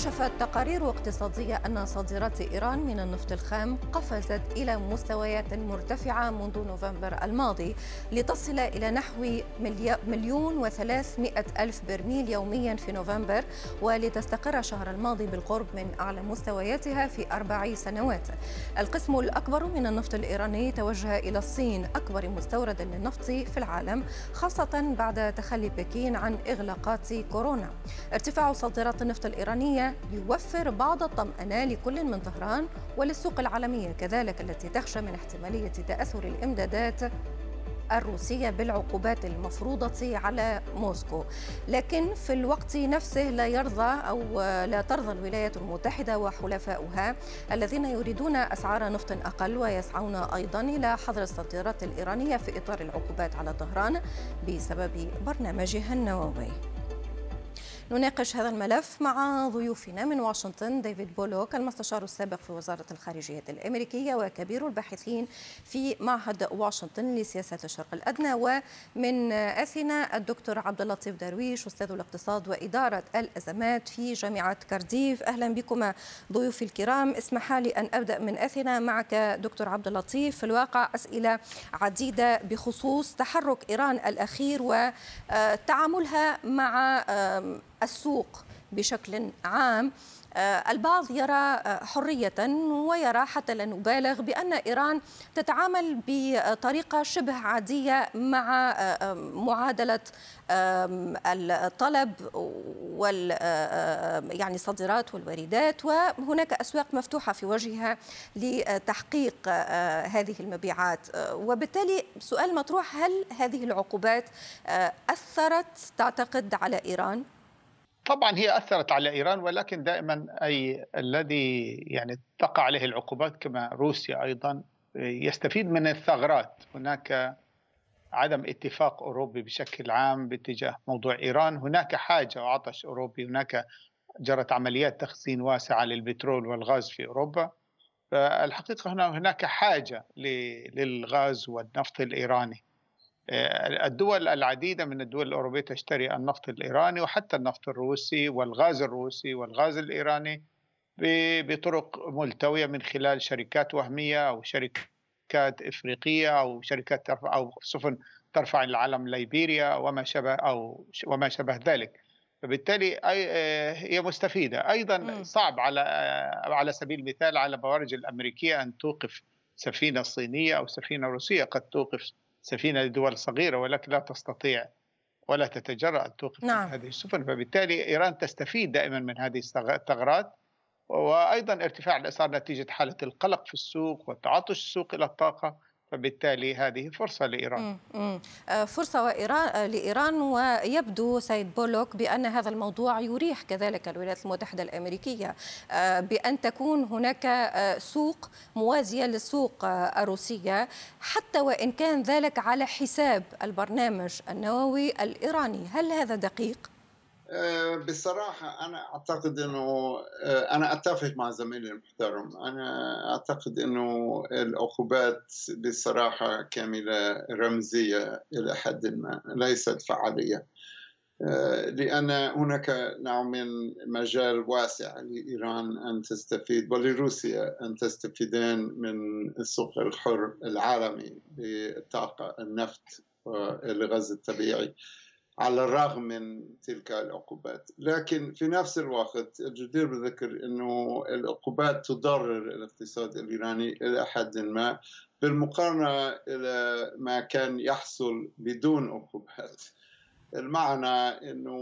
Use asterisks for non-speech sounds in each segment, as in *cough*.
كشفت تقارير اقتصادية أن صادرات إيران من النفط الخام قفزت إلى مستويات مرتفعة منذ نوفمبر الماضي لتصل إلى نحو مليون وثلاثمائة ألف برميل يوميا في نوفمبر ولتستقر الشهر الماضي بالقرب من أعلى مستوياتها في أربع سنوات. القسم الأكبر من النفط الإيراني توجه إلى الصين أكبر مستورد للنفط في العالم خاصة بعد تخلي بكين عن إغلاقات كورونا. ارتفاع صادرات النفط الإيرانية يوفر بعض الطمأنة لكل من طهران وللسوق العالمية كذلك التي تخشى من احتمالية تأثر الإمدادات الروسية بالعقوبات المفروضة على موسكو. لكن في الوقت نفسه لا يرضى أو لا ترضى الولايات المتحدة وحلفاؤها الذين يريدون أسعار نفط أقل ويسعون أيضا إلى حظر الصادرات الإيرانية في إطار العقوبات على طهران بسبب برنامجها النووي. نناقش هذا الملف مع ضيوفنا من واشنطن ديفيد بولوك المستشار السابق في وزارة الخارجية الأمريكية وكبير الباحثين في معهد واشنطن لسياسات الشرق الأدنى. ومن أثينا الدكتور عبد اللطيف درويش أستاذ الاقتصاد وإدارة الأزمات في جامعة كارديف. أهلا بكم ضيوفي الكرام. اسمح لي أن أبدأ من أثينا معك دكتور عبد اللطيف. في الواقع أسئلة عديدة بخصوص تحرك إيران الأخير وتعاملها مع السوق بشكل عام آه، البعض يرى آه، حرية ويرى حتى لا نبالغ بأن إيران تتعامل بطريقة شبه عادية مع آه، معادلة الطلب وال يعني الصادرات والواردات وهناك أسواق مفتوحة في وجهها لتحقيق هذه المبيعات وبالتالي سؤال مطروح هل هذه العقوبات أثرت تعتقد على إيران؟ طبعا هي أثرت على إيران ولكن دائما أي الذي يعني تقع عليه العقوبات كما روسيا أيضا يستفيد من الثغرات. هناك عدم اتفاق أوروبي بشكل عام باتجاه موضوع إيران. هناك حاجة وعطش أوروبي هناك جرت عمليات تخزين واسعة للبترول والغاز في أوروبا. فالحقيقة هنا هناك حاجة للغاز والنفط الإيراني. الدول العديدة من الدول الأوروبية تشتري النفط الإيراني وحتى النفط الروسي والغاز الروسي والغاز الإيراني بطرق ملتوية من خلال شركات وهمية أو شركات إفريقية أو شركات ترفع أو سفن ترفع العلم ليبيريا وما شبه أو وما شبه ذلك. فبالتالي آه، هي مستفيدة. أيضا صعب على آه، على سبيل المثال على بوارج الأمريكية أن توقف سفينة صينية أو سفينة روسية قد توقف سفينة لدول صغيرة ولكن لا تستطيع ولا تتجرأ أن توقف نعم. هذه السفن فبالتالي إيران تستفيد دائما من هذه الثغرات وأيضا ارتفاع الأسعار نتيجة حالة القلق في السوق وتعطش السوق إلى الطاقة فبالتالي هذه فرصة لإيران. آه، فرصة وإيران آه، لإيران ويبدو سيد بولوك بأن هذا الموضوع يريح كذلك الولايات المتحدة الأمريكية آه، بأن تكون هناك سوق موازية للسوق الروسية حتى وإن كان ذلك على حساب البرنامج النووي الإيراني هل هذا دقيق؟ آه، بصراحة أنا أعتقد أنه آه، أنا أتفق مع زميلي المحترم. أنا أعتقد أنه العقوبات بصراحة كاملة رمزية إلى حد ما ليست فعالية. آه، لأن هناك نوع من مجال واسع لإيران أن تستفيد ولروسيا أن تستفيدان من السوق الحر العالمي بالطاقة النفط والغاز الطبيعي. على الرغم من تلك العقوبات. لكن في نفس الوقت الجدير بالذكر أنه العقوبات تضرر الاقتصاد الإيراني إلى حد ما بالمقارنة إلى ما كان يحصل بدون عقوبات. المعنى أنه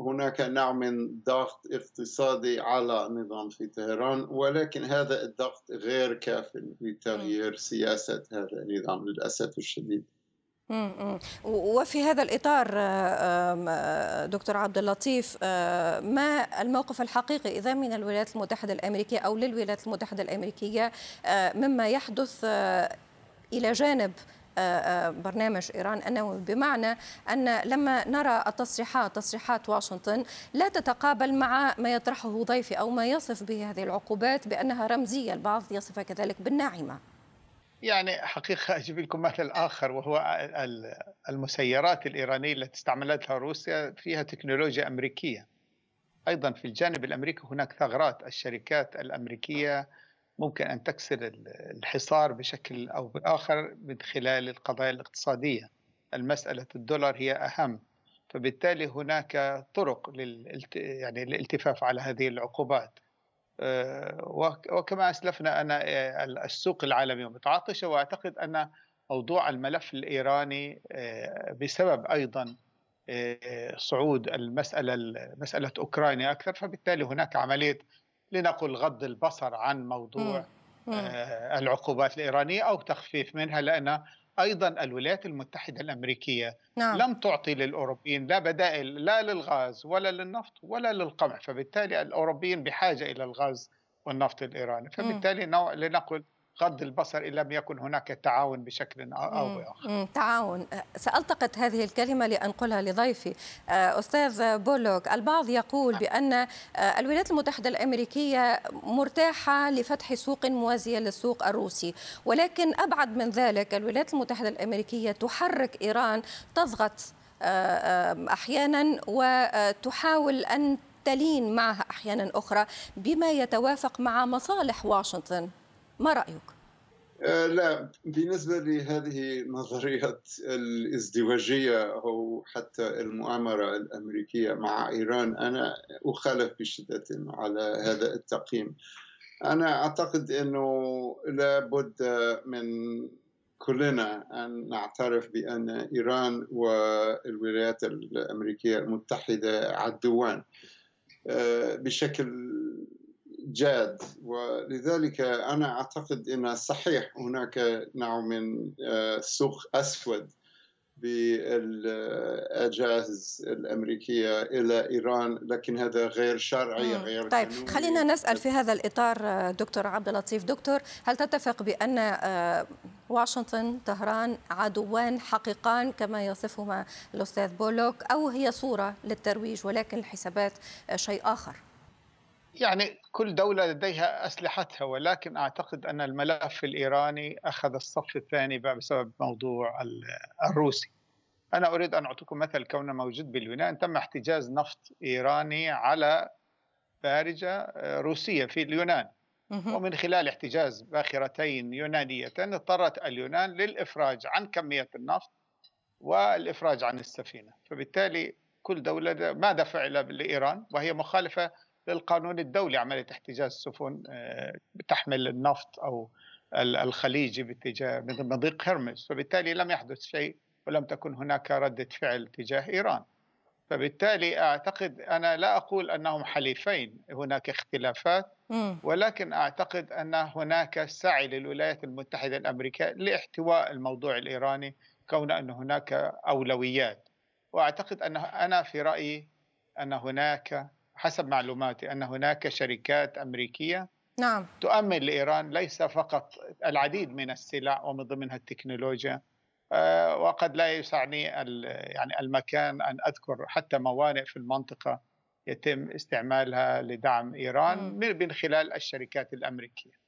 هناك نوع من ضغط اقتصادي على النظام في طهران ولكن هذا الضغط غير كاف لتغيير سياسة هذا النظام للأسف الشديد. وفي هذا الإطار آه، آه، دكتور عبد اللطيف آه، ما الموقف الحقيقي إذا من الولايات المتحدة الأمريكية أو للولايات المتحدة الأمريكية مما يحدث إلى جانب برنامج إيران النووي بمعنى أن لما نرى التصريحات تصريحات واشنطن لا تتقابل مع ما يطرحه ضيفي أو ما يصف به هذه العقوبات بأنها رمزية البعض يصفها كذلك بالناعمة. يعني حقيقة *laughs* أجيب لكم مثل آخر وهو المسيرات الإيرانية التي استعملتها روسيا فيها تكنولوجيا أمريكية. أيضا في الجانب الأمريكي هناك ثغرات الشركات الأمريكية ممكن أن تكسر الحصار بشكل أو بآخر من خلال القضايا الاقتصادية. المسألة الدولار هي أهم. فبالتالي هناك طرق يعني الالتفاف على هذه العقوبات. وكما أسلفنا أن آه، السوق العالمي متعطشة وأعتقد أن موضوع الملف الإيراني آه، بسبب أيضا صعود المسألة مسألة أوكرانيا أكثر فبالتالي هناك عملية لنقل غض البصر عن موضوع العقوبات الإيرانية أو تخفيف منها لأن أيضا الولايات المتحدة الأمريكية نعم. لم تعطي للأوروبيين لا بدائل لا للغاز ولا للنفط ولا للقمح فبالتالي الأوروبيين بحاجة إلى الغاز والنفط الإيراني فبالتالي لنقل غض البصر إن لم يكن هناك تعاون بشكل أو بآخر. تعاون. سألتقط هذه الكلمة لأنقلها لضيفي. آه، أستاذ بولوك البعض يقول. بأن آه، الولايات المتحدة الأمريكية مرتاحة لفتح سوق موازية للسوق الروسي ولكن أبعد من ذلك الولايات المتحدة الأمريكية تحرك إيران تضغط أحيانا وتحاول أن تلين معها أحيانا أخرى بما يتوافق مع مصالح واشنطن. ما رأيك؟ آه، لا بالنسبة لهذه النظريات الازدواجية أو حتى المؤامرة الأمريكية مع إيران أنا أخالف بشدة على هذا التقييم أنا أعتقد أنه لابد من كلنا أن نعترف بأن إيران والولايات الأمريكية المتحدة عدوان آه، بشكل جاد. ولذلك أنا أعتقد أن صحيح هناك نوع من آه، سوق أسود بالأجهزة الأمريكية إلى إيران لكن هذا غير شرعي غير طيب قانوني. خلينا نسأل في هذا الإطار آه، دكتور عبد اللطيف. دكتور هل تتفق بأن آه، واشنطن طهران عدوان حقيقان كما يصفهما الأستاذ بولوك أو هي صورة للترويج ولكن الحسابات شيء آخر؟ يعني كل دولة لديها أسلحتها ولكن أعتقد أن الملف الإيراني أخذ الصف الثاني بسبب موضوع الروسي. أنا أريد أن أعطيكم مثل كون موجود باليونان تم احتجاز نفط إيراني على بارجة آه، روسية في اليونان. ومن خلال احتجاز باخرتين يونانيتين اضطرت اليونان للإفراج عن كمية النفط والإفراج عن السفينة. فبالتالي كل دولة ماذا فعل لإيران وهي مخالفة للقانون الدولي عملية احتجاز سفن آه، تحمل النفط أو الخليجي باتجاه مضيق هرمز. فبالتالي لم يحدث شيء ولم تكن هناك ردة فعل تجاه إيران. فبالتالي أعتقد أنا لا أقول أنهم حليفين هناك اختلافات ولكن أعتقد أن هناك سعي للولايات المتحدة الأمريكية لاحتواء الموضوع الإيراني كون أن هناك أولويات. وأعتقد أن أنا في رأيي أن هناك حسب معلوماتي أن هناك شركات أمريكية نعم. تؤمن لإيران ليس فقط العديد من السلع ومن ضمنها التكنولوجيا. آه، وقد لا يسعني يعني المكان أن أذكر حتى موانئ في المنطقة يتم استعمالها لدعم إيران من خلال الشركات الأمريكية.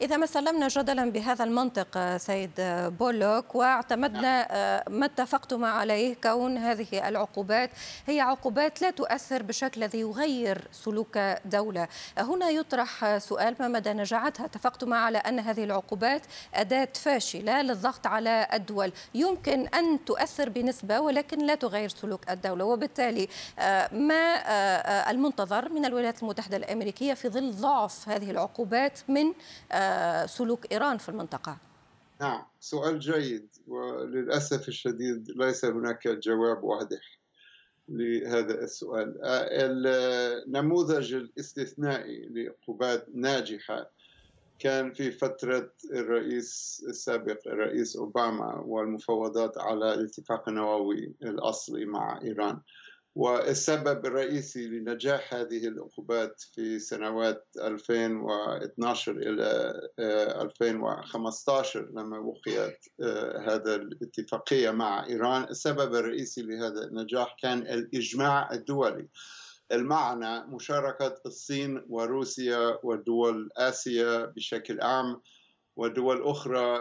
إذا ما سلمنا جدلا بهذا المنطق آه، سيد آه، بولوك واعتمدنا نعم. آه، ما اتفقتم عليه كون هذه العقوبات هي عقوبات لا تؤثر بالشكل الذي يغير سلوك دولة. هنا يطرح سؤال ما مدى نجاعتها؟ اتفقتم على أن هذه العقوبات أداة فاشلة للضغط على الدول. يمكن أن تؤثر بنسبة ولكن لا تغير سلوك الدولة. وبالتالي ما المنتظر من الولايات المتحدة الأمريكية في ظل ضعف هذه العقوبات من سلوك إيران في المنطقة. نعم سؤال جيد وللأسف الشديد ليس هناك جواب واضح لهذا السؤال. آه، النموذج الاستثنائي لعقوبات ناجحة كان في فترة الرئيس السابق الرئيس أوباما والمفاوضات على الاتفاق النووي الأصلي مع إيران. والسبب الرئيسي لنجاح هذه العقوبات في سنوات 2012 إلى 2015 آه، لما وقعت آه، هذا الاتفاقية مع إيران. السبب الرئيسي لهذا النجاح كان الإجماع الدولي. المعنى مشاركة الصين وروسيا ودول آسيا بشكل عام ودول أخرى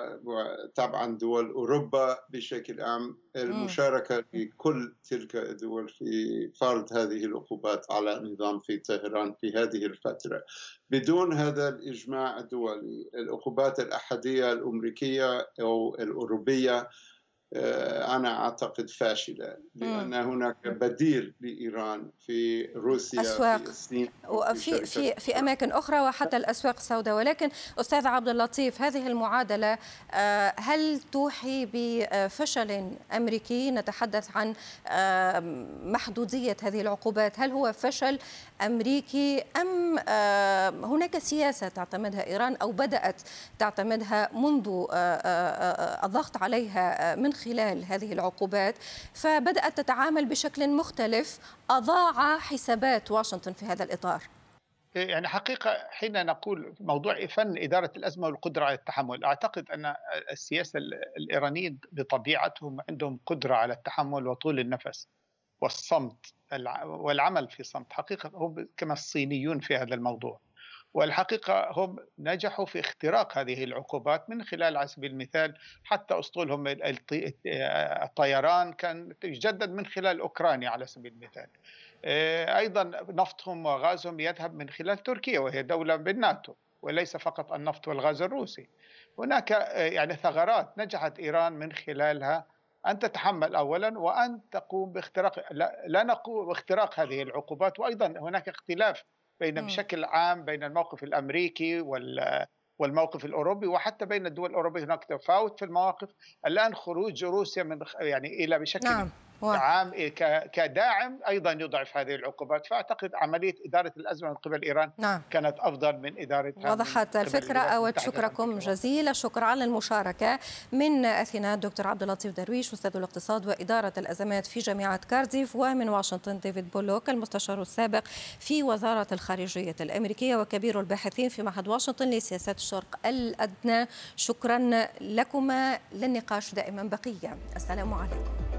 طبعا دول أوروبا بشكل عام المشاركة لكل تلك الدول في فرض هذه العقوبات على النظام في طهران في هذه الفترة. بدون هذا الإجماع الدولي العقوبات الأحدية الأمريكية أو الأوروبية أنا أعتقد فاشلة لأن هناك بديل لإيران في روسيا أسواق. في الصين وفي في في أماكن أخرى وحتى الأسواق السوداء. ولكن أستاذ عبد اللطيف هذه المعادلة آه، هل توحي بفشل أمريكي؟ نتحدث عن آه، محدودية هذه العقوبات. هل هو فشل أمريكي أم هناك سياسة تعتمدها إيران أو بدأت تعتمدها منذ الضغط عليها من خلال هذه العقوبات فبدأت تتعامل بشكل مختلف أضاع حسابات واشنطن في هذا الإطار. يعني حقيقة حين نقول موضوع فن إدارة الأزمة والقدرة على التحمل أعتقد أن السياسة الإيرانيين بطبيعتهم عندهم قدرة على التحمل وطول النفس والصمت والعمل في صمت. حقيقة هم كما الصينيون في هذا الموضوع. والحقيقة هم نجحوا في اختراق هذه العقوبات من خلال على سبيل المثال حتى أسطولهم الطيران كان يجدد من خلال أوكرانيا على سبيل المثال. آه، أيضا نفطهم وغازهم يذهب من خلال تركيا وهي دولة بالناتو وليس فقط النفط والغاز الروسي. هناك آه، يعني ثغرات نجحت إيران من خلالها. أن تتحمل أولا وأن تقوم باختراق لا نقوم باختراق هذه العقوبات. وأيضا هناك اختلاف بين بشكل عام بين الموقف الأمريكي وال والموقف الأوروبي وحتى بين الدول الأوروبية هناك تفاوت في المواقف الآن خروج روسيا من يعني إلى بشكل نعم. عام كداعم أيضا يضعف هذه العقوبات. فأعتقد عملية إدارة الأزمة من قبل إيران نعم. كانت أفضل من ادارتها وضحت الفكرة اود شكركم جزيل الشكر على المشاركه من اثينا الدكتور عبد اللطيف درويش أستاذ الاقتصاد وإدارة الأزمات في جامعة كارديف ومن واشنطن ديفيد بولوك المستشار السابق في وزارة الخارجية الأمريكية وكبير الباحثين في معهد واشنطن لسياسات الشرق الأدنى. شكرا لكما. للنقاش دائما بقية. السلام عليكم.